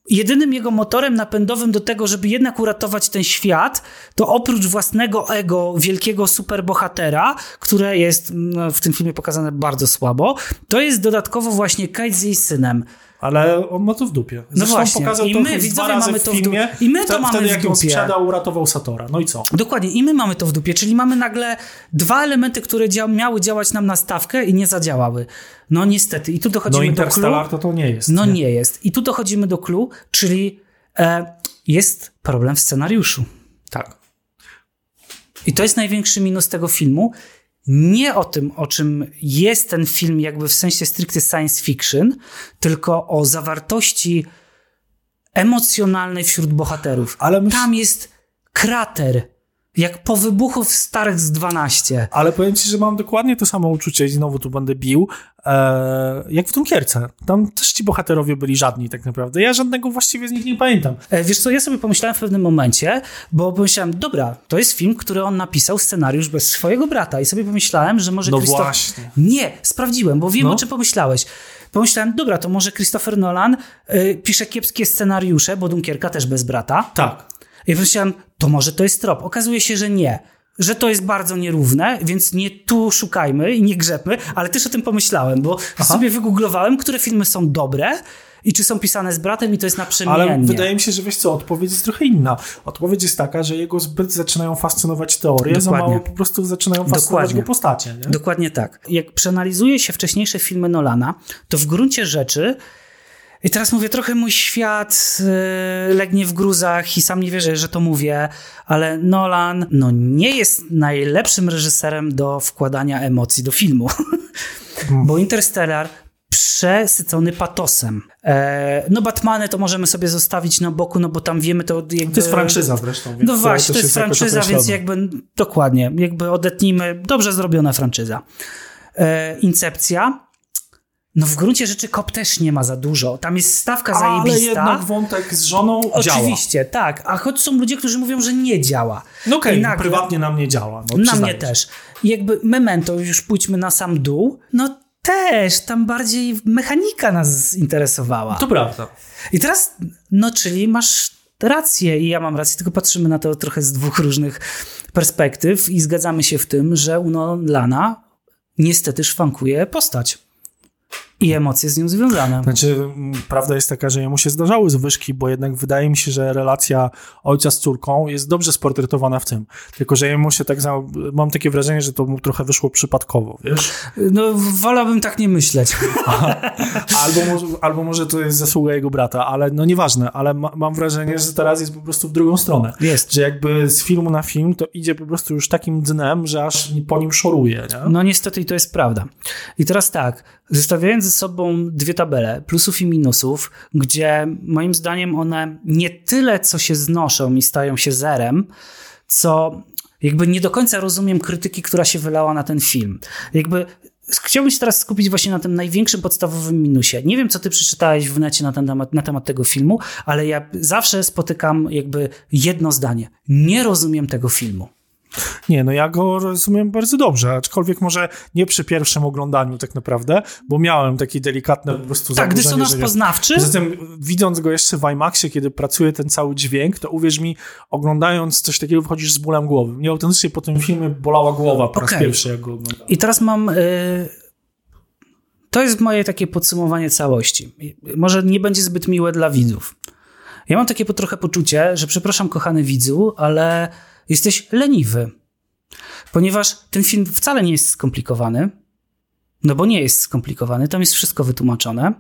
jedynym jego motorem napędowym do tego, żeby jednak uratować ten świat, to oprócz własnego ego wielkiego superbohatera, które jest no, w tym filmie pokazane bardzo słabo, to jest dodatkowo właśnie Kate z jej synem. Ale on ma to w dupie. No Zresztą właśnie. pokazał I to my, widzowie, mamy w to w filmie. dupie. I my to Wtedy- mamy Wtedy w dupie. sprzedał, uratował Satora. No i co? Dokładnie, i my mamy to w dupie, czyli mamy nagle dwa elementy, które dzia miały działać nam na stawkę i nie zadziałały. No niestety, i tu No dochodzimy do Interstellar clue. to to nie jest. No nie jest. I tu dochodzimy do clue, czyli e, jest problem w scenariuszu. Tak. I to jest największy minus tego filmu. Nie o tym, o czym jest ten film, jakby w sensie stricte science fiction, tylko o zawartości emocjonalnej wśród bohaterów. Ale myśl- Tam jest krater, jak po wybuchu w Starych z 12. Ale powiem ci, że mam dokładnie to samo uczucie i znowu tu będę bił, e, jak w Dunkierce. Tam też ci bohaterowie byli żadni tak naprawdę. Ja żadnego właściwie z nich nie pamiętam. E, Wiesz co, ja sobie pomyślałem w pewnym momencie, bo pomyślałem, dobra, to jest film, który on napisał, scenariusz bez swojego brata i sobie pomyślałem, że może No Christopher... właśnie. Nie, sprawdziłem, bo wiem No. o czym pomyślałeś. Pomyślałem, dobra, to może Christopher Nolan y, pisze kiepskie scenariusze, bo Dunkierka też bez brata. Tak. I pomyślałem, to może to jest trop. Okazuje się, że nie. Że to jest bardzo nierówne, więc nie tu szukajmy i nie grzebmy, ale też o tym pomyślałem, bo sobie wygooglowałem, które filmy są dobre I czy są pisane z bratem i to jest naprzemiennie. Ale wydaje mi się, że wiesz co, odpowiedź jest trochę inna. Odpowiedź jest taka, że jego zbyt zaczynają fascynować teorie, Dokładnie. za mało po prostu zaczynają fascynować Dokładnie. go postacie. Nie? Dokładnie tak. Jak przeanalizuje się wcześniejsze filmy Nolana, to w gruncie rzeczy i teraz mówię, trochę mój świat yy, legnie w gruzach i sam nie wierzę, że to mówię, ale Nolan no, nie jest najlepszym reżyserem do wkładania emocji do filmu. Bo Interstellar przesycony patosem. E, no Batmany to możemy sobie zostawić na boku, no bo tam wiemy to jakby... To jest franczyza zresztą. no właśnie, to jest, franczyza, więc jakby dokładnie, jakby odetnijmy, dobrze zrobiona franczyza. E, Incepcja no w gruncie rzeczy Kop też nie ma za dużo. Tam jest stawka zajebista. Ale jednak wątek z żoną działa. Oczywiście, tak. A choć są ludzie, którzy mówią, że nie działa. No okej, okay, nagle... prywatnie na mnie działa. No, na mnie też. Jakby Memento, już pójdźmy na sam dół, no też, tam bardziej mechanika nas interesowała. To prawda. I teraz, no czyli masz rację i ja mam rację, tylko patrzymy na to trochę z dwóch różnych perspektyw i zgadzamy się w tym, że u Nolana niestety szwankuje postać i emocje z nią związane. Znaczy, prawda jest taka, że jemu się zdarzały zwyżki, bo jednak wydaje mi się, że relacja ojca z córką jest dobrze sportretowana w tym. Tylko, że jemu się tak, mam takie wrażenie, że to mu trochę wyszło przypadkowo, wiesz? No, wolałbym tak nie myśleć. albo, może, albo może to jest zasługa jego brata, ale no nieważne, ale ma, mam wrażenie, że teraz jest po prostu w drugą stronę. Jest. Że jakby z filmu na film to idzie po prostu już takim dnem, że aż po nim szoruje, nie? No niestety i to jest prawda. I teraz tak, zestawiając sobą dwie tabele, plusów i minusów, gdzie moim zdaniem one nie tyle co się znoszą i stają się zerem, co jakby nie do końca rozumiem krytyki, która się wylała na ten film. Jakby chciałbym się teraz skupić właśnie na tym największym podstawowym minusie. Nie wiem, co ty przeczytałeś w necie na, ten temat, na temat tego filmu, ale ja zawsze spotykam jakby jedno zdanie. Nie rozumiem tego filmu. Nie, no ja go rozumiem bardzo dobrze, aczkolwiek może nie przy pierwszym oglądaniu tak naprawdę, bo miałem taki delikatne po prostu Tak, dysonans poznawczy. Zatem widząc go jeszcze w IMAXie, kiedy pracuje ten cały dźwięk, to uwierz mi, oglądając coś takiego wychodzisz z bólem głowy. Mnie autentycznie po tym filmie bolała głowa po okay. raz pierwszy, jak go oglądałem. I teraz mam... Y, to jest moje takie podsumowanie całości. Może nie będzie zbyt miłe dla widzów. Ja mam takie trochę poczucie, że przepraszam kochany widzu, ale jesteś leniwy. Ponieważ ten film wcale nie jest skomplikowany, no bo nie jest skomplikowany, tam jest wszystko wytłumaczone,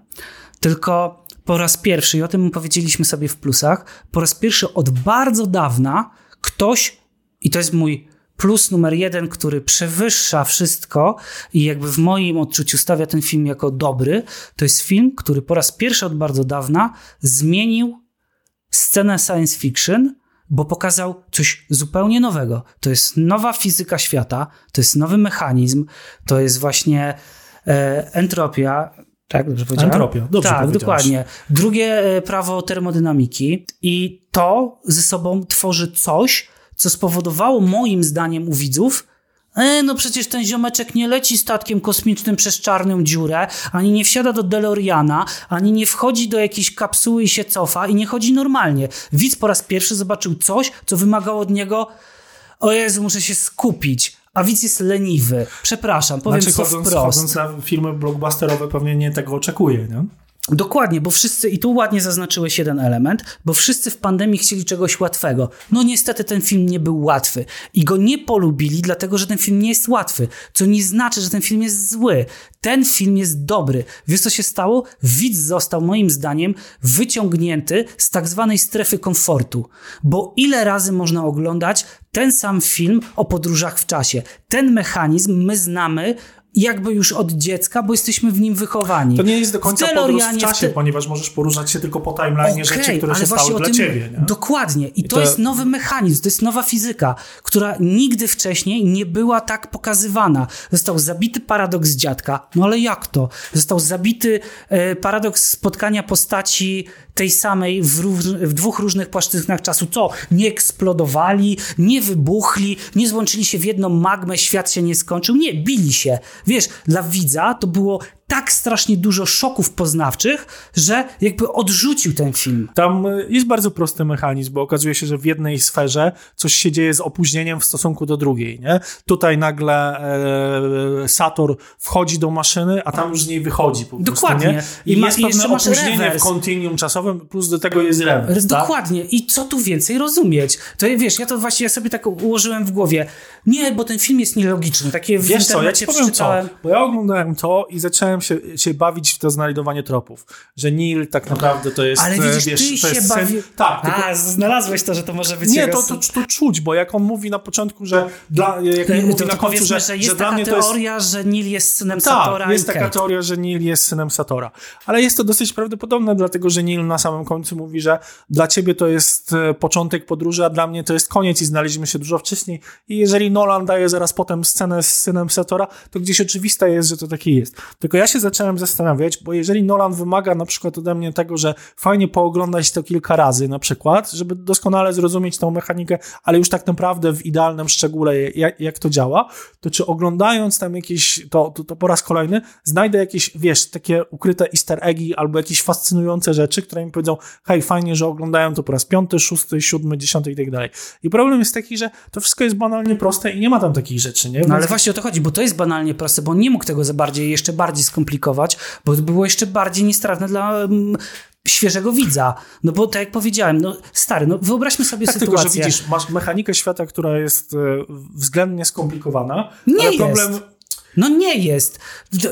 tylko po raz pierwszy, i o tym powiedzieliśmy sobie w plusach, po raz pierwszy od bardzo dawna ktoś, i to jest mój plus numer jeden, który przewyższa wszystko i jakby w moim odczuciu stawia ten film jako dobry, to jest film, który po raz pierwszy od bardzo dawna zmienił scenę science fiction bo pokazał coś zupełnie nowego. To jest nowa fizyka świata, to jest nowy mechanizm, to jest właśnie e, entropia. Tak, dobrze powiedziałem? Entropia, dobrze Tak, dokładnie. Drugie e, prawo termodynamiki i to ze sobą tworzy coś, co spowodowało moim zdaniem u widzów, E, no przecież ten ziomeczek nie leci statkiem kosmicznym przez czarną dziurę, ani nie wsiada do DeLoreana, ani nie wchodzi do jakiejś kapsuły i się cofa i nie chodzi normalnie. Widz po raz pierwszy zobaczył coś, co wymagało od niego o Jezu, muszę się skupić. A widz jest leniwy. Przepraszam, powiem znaczy, chodząc, wprost. chodząc na filmy blockbusterowe pewnie nie tego oczekuje, nie? Dokładnie, bo wszyscy, i tu ładnie zaznaczyłeś jeden element, bo wszyscy w pandemii chcieli czegoś łatwego. No niestety ten film nie był łatwy i go nie polubili, dlatego że ten film nie jest łatwy, co nie znaczy, że ten film jest zły. Ten film jest dobry. Wiesz co się stało? Widz został moim zdaniem wyciągnięty z tak zwanej strefy komfortu, bo ile razy można oglądać ten sam film o podróżach w czasie. Ten mechanizm my znamy jakby już od dziecka, bo jesteśmy w nim wychowani. To nie jest do końca podróż w czasie, te... ponieważ możesz poruszać się tylko po timeline okay, rzeczy, które się stały dla tym... ciebie. Nie? Dokładnie. I, I to, to, jest nowy mechanizm, to jest nowa fizyka, która nigdy wcześniej nie była tak pokazywana. Został zabity paradoks dziadka, no ale jak to? Został zabity e, paradoks spotkania postaci tej samej w, w, dwóch różnych płaszczyznach czasu. Co? Nie eksplodowali, nie wybuchli, nie złączyli się w jedną magmę, świat się nie skończył. Nie, bili się. Wiesz, dla widza to było tak strasznie dużo szoków poznawczych, że jakby odrzucił ten film. Tam y, jest bardzo prosty mechanizm, bo okazuje się, że w jednej sferze coś się dzieje z opóźnieniem w stosunku do drugiej, nie? Tutaj nagle e, Sator wchodzi do maszyny, a tam już z niej wychodzi po prostu, Dokładnie. nie? I, I ma- jest i pewne opóźnienie rewers. w kontinuum czasowym, plus do tego jest rewers, tak? Dokładnie. I co tu więcej rozumieć? To wiesz, ja to właśnie sobie tak ułożyłem w głowie. Nie, bo ten film jest nielogiczny. Takie w Wiesz co, ja ci powiem co, bo ja oglądałem to i zacząłem się, się bawić w to znajdowanie tropów, że Neil tak naprawdę to jest, Ale e, widzisz, wiesz, ty się jest bawi... Tak, tylko A, znalazłeś to, że to może być Nie, jego to, to, to czuć, bo jak on mówi na początku, że dla, jak To, on mówi to, na końcu, że, że jest że dla taka mnie to jest... teoria, że Neil jest synem Satora Tak, jest i taka Kate. teoria, że Neil jest synem Satora. Ale jest to dosyć prawdopodobne, dlatego że Neil na samym końcu mówi, że dla ciebie to jest e, początek podróży, a dla mnie to jest koniec i znaleźliśmy się dużo wcześniej. I jeżeli Nolan daje zaraz potem scenę z synem Satora, to gdzieś oczywiste jest, że to taki jest. Tylko ja się zacząłem zastanawiać, bo jeżeli Nolan wymaga na przykład ode mnie tego, że fajnie pooglądać to kilka razy na przykład, żeby doskonale zrozumieć tą mechanikę, ale już tak naprawdę w idealnym szczególe jak, jak to działa, to czy oglądając tam jakieś, to, to, to po raz kolejny znajdę jakieś, wiesz, takie ukryte easter eggi albo jakieś fascynujące rzeczy, które mi powiedzą, hej, fajnie, że oglądają to po raz piąty, szósty, siódmy, dziesiąty i tak dalej. I problem jest taki, że to wszystko jest banalnie proste i nie ma tam takich rzeczy, nie? No ale właśnie o to chodzi, bo to jest banalnie proste, bo on nie mógł tego za bardziej, jeszcze bardziej skomplikować, bo to było jeszcze bardziej niestrawne dla mm, świeżego widza. No bo tak jak powiedziałem, no stary, no wyobraźmy sobie Tak, tylko sytuację. że widzisz, masz mechanikę świata, która jest e, względnie skomplikowana, Nie ale jest. problem... No nie jest.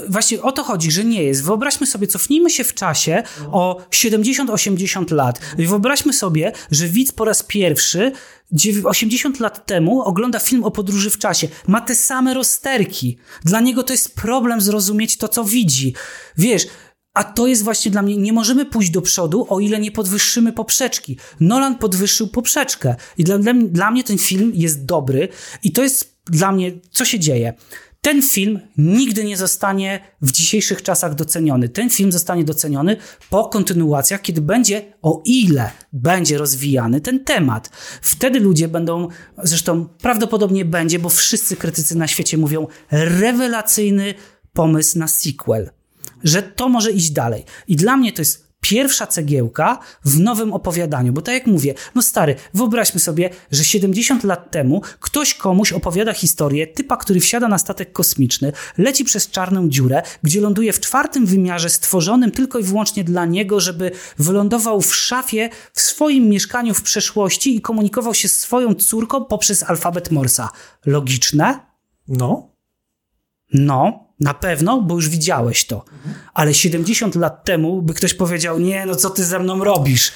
Właśnie o to chodzi, że nie jest. Wyobraźmy sobie, cofnijmy się w czasie o 70-80 lat. Wyobraźmy sobie, że widz po raz pierwszy dziew- 80 lat temu ogląda film o podróży w czasie. Ma te same rozterki. Dla niego to jest problem zrozumieć to, co widzi. Wiesz, a to jest właśnie dla mnie, nie możemy pójść do przodu, o ile nie podwyższymy poprzeczki. Nolan podwyższył poprzeczkę i dla, dla, dla mnie ten film jest dobry i to jest dla mnie, co się dzieje. Ten film nigdy nie zostanie w dzisiejszych czasach doceniony. Ten film zostanie doceniony po kontynuacjach, kiedy będzie, o ile będzie rozwijany ten temat. Wtedy ludzie będą, zresztą prawdopodobnie będzie, bo wszyscy krytycy na świecie mówią, rewelacyjny pomysł na sequel że to może iść dalej. I dla mnie to jest pierwsza cegiełka w nowym opowiadaniu, bo tak jak mówię, no stary, wyobraźmy sobie, że 70 lat temu ktoś komuś opowiada historię typa, który wsiada na statek kosmiczny, leci przez czarną dziurę, gdzie ląduje w czwartym wymiarze stworzonym tylko i wyłącznie dla niego, żeby wylądował w szafie w swoim mieszkaniu w przeszłości i komunikował się z swoją córką poprzez alfabet Morsa. Logiczne? No, No, na pewno, bo już widziałeś to. Ale 70 lat temu by ktoś powiedział, nie, no co ty ze mną robisz?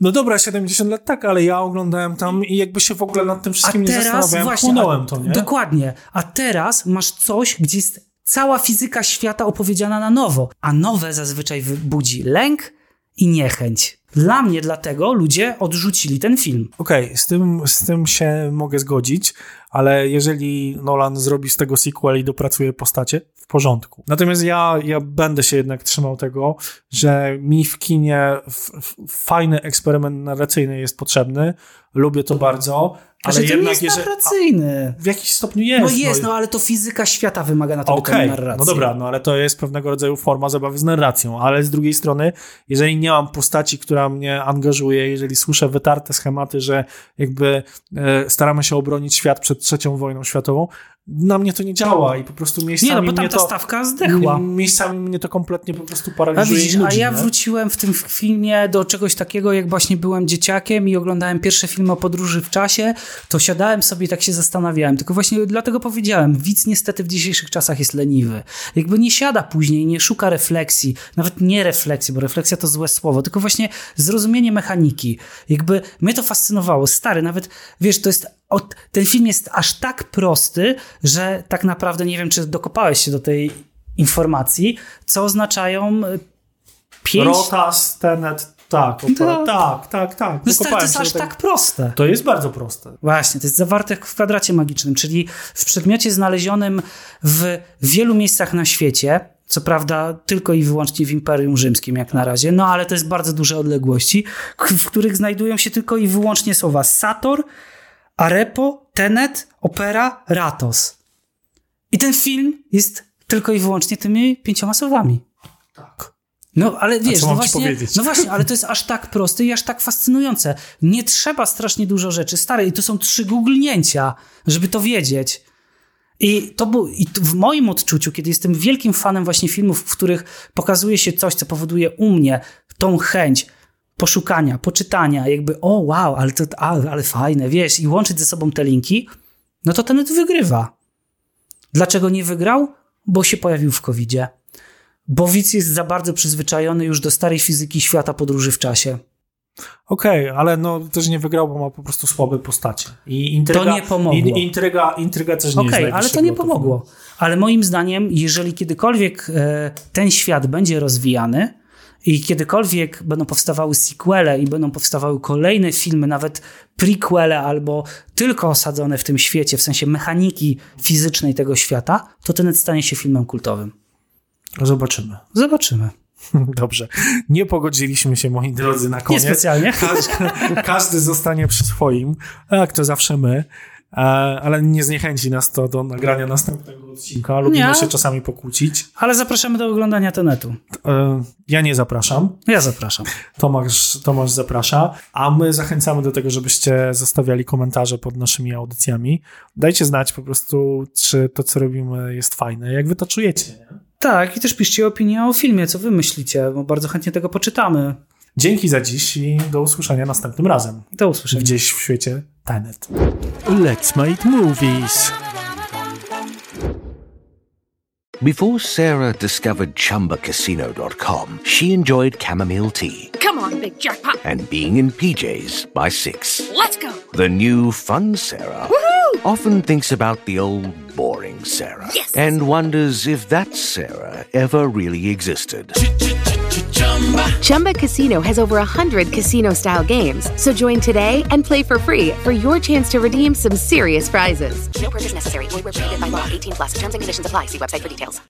no dobra, 70 lat tak, ale ja oglądałem tam i jakby się w ogóle nad tym A wszystkim nie teraz zastanawiałem, właśnie, chłonąłem a, to, nie? dokładnie. A teraz masz coś, gdzie jest cała fizyka świata opowiedziana na nowo. A nowe zazwyczaj wy- budzi lęk i niechęć. Dla mnie dlatego ludzie odrzucili ten film. Okej, z, tym, z tym się mogę zgodzić, ale jeżeli Nolan zrobi z tego sequel i dopracuje postacie, w porządku. Natomiast ja, ja będę się jednak trzymał tego, że mi w kinie f, f, fajny eksperyment narracyjny jest potrzebny. Lubię to bardzo, ale Ale to nie jednak jest narracyjny. w jakiś stopniu jest. No jest, no ale to fizyka świata wymaga na to Okej, narracji. no dobra, no ale to jest pewnego rodzaju forma zabawy z narracją, ale z drugiej strony, jeżeli nie mam postaci, która mnie angażuje, jeżeli słyszę wytarte schematy, że jakby e, staramy się obronić świat przed trzecią wojną światową, na mnie to nie działa i po prostu miejscami Nie, no bo tam ta to... stawka zdechła. Miejscami mnie to kompletnie po prostu A paraliżuje widzisz, i nudzi, a ja nie? wróciłem w tym filmie do czegoś takiego, jak właśnie byłem dzieciakiem i oglądałem pierwsze filmy o podróży w czasie, to siadałem sobie i tak się zastanawiałem. Tylko właśnie dlatego powiedziałem, widz niestety w dzisiejszych czasach jest leniwy. Jakby nie siada później, nie szuka refleksji, nawet nie refleksji, bo refleksja to złe słowo, tylko właśnie zrozumienie mechaniki. Jakby mnie to fascynowało. Stary, nawet, wiesz, to jest od, ten film jest aż tak prosty, że tak naprawdę nie wiem, czy dokopałeś się do tej informacji, co oznaczają y, pięć... Rotas, Tenet, tak, opera, No. tak, tak, tak. No stary, to jest aż tak proste. To jest bardzo proste. Właśnie, to jest zawarte w kwadracie magicznym, czyli w przedmiocie znalezionym w wielu miejscach na świecie, co prawda tylko i wyłącznie w Imperium Rzymskim jak na razie, no ale to jest bardzo duże odległości, w których znajdują się tylko i wyłącznie słowa Sator, Arepo, Tenet, Opera, Ratos. I ten film jest tylko i wyłącznie tymi pięcioma słowami. Tak. No, ale wiesz, no właśnie, no właśnie, ale to jest aż tak proste i aż tak fascynujące. Nie trzeba strasznie dużo rzeczy. Stare, i to są trzy googlnięcia, żeby to wiedzieć. I to był, i w moim odczuciu, kiedy jestem wielkim fanem właśnie filmów, w których pokazuje się coś, co powoduje u mnie tą chęć poszukania, poczytania, jakby o wow, ale to ale, ale fajne, wiesz, i łączyć ze sobą te linki, no to Tenet wygrywa. Dlaczego nie wygrał? Bo się pojawił w COVID-zie. Bo widz jest za bardzo przyzwyczajony już do starej fizyki świata podróży w czasie. Okej, ale no też nie wygrał, bo ma po prostu słabe postacie. I intryga, To nie pomogło. I, intryga, intryga też nie Okej, jest ale to nie pomogło. Ale moim zdaniem, jeżeli kiedykolwiek e, ten świat będzie rozwijany i kiedykolwiek będą powstawały sequele i będą powstawały kolejne filmy, nawet prequele albo tylko osadzone w tym świecie, w sensie mechaniki fizycznej tego świata, to ten stanie się filmem kultowym. Zobaczymy. Zobaczymy. Dobrze. Nie pogodziliśmy się, moi drodzy, na koniec. Niespecjalnie. Każdy, każdy zostanie przy swoim, jak to zawsze my. E, Ale nie zniechęci nas to do nagrania następnego odcinka. Lubimy Nie. się czasami pokłócić. Ale zapraszamy do oglądania Tenetu. E, Ja nie zapraszam. Ja zapraszam. Tomasz, Tomasz zaprasza, a my zachęcamy do tego, żebyście zostawiali komentarze pod naszymi audycjami. Dajcie znać po prostu, czy to, co robimy, jest fajne. Jak wy to czujecie? Nie? Tak, i też piszcie opinię o filmie, co wy myślicie, bo bardzo chętnie tego poczytamy. Dzięki za dziś i do usłyszenia następnym razem. Do usłyszenia. Gdzieś w świecie Tenet. Let's make movies. Before Sarah discovered ChumbaCasino.com, she enjoyed chamomile tea Come on, big jackpot. and being in PJs by six. Let's go. The new fun Sarah often thinks about the old boring Sarah Yes. and wonders if that Sarah ever really existed. Chumba Casino has over 100 casino style games. So join today and play for free for your chance to redeem some serious prizes. No purchase necessary. Void where prohibited by law. 18 plus. Terms and conditions apply. See website for details.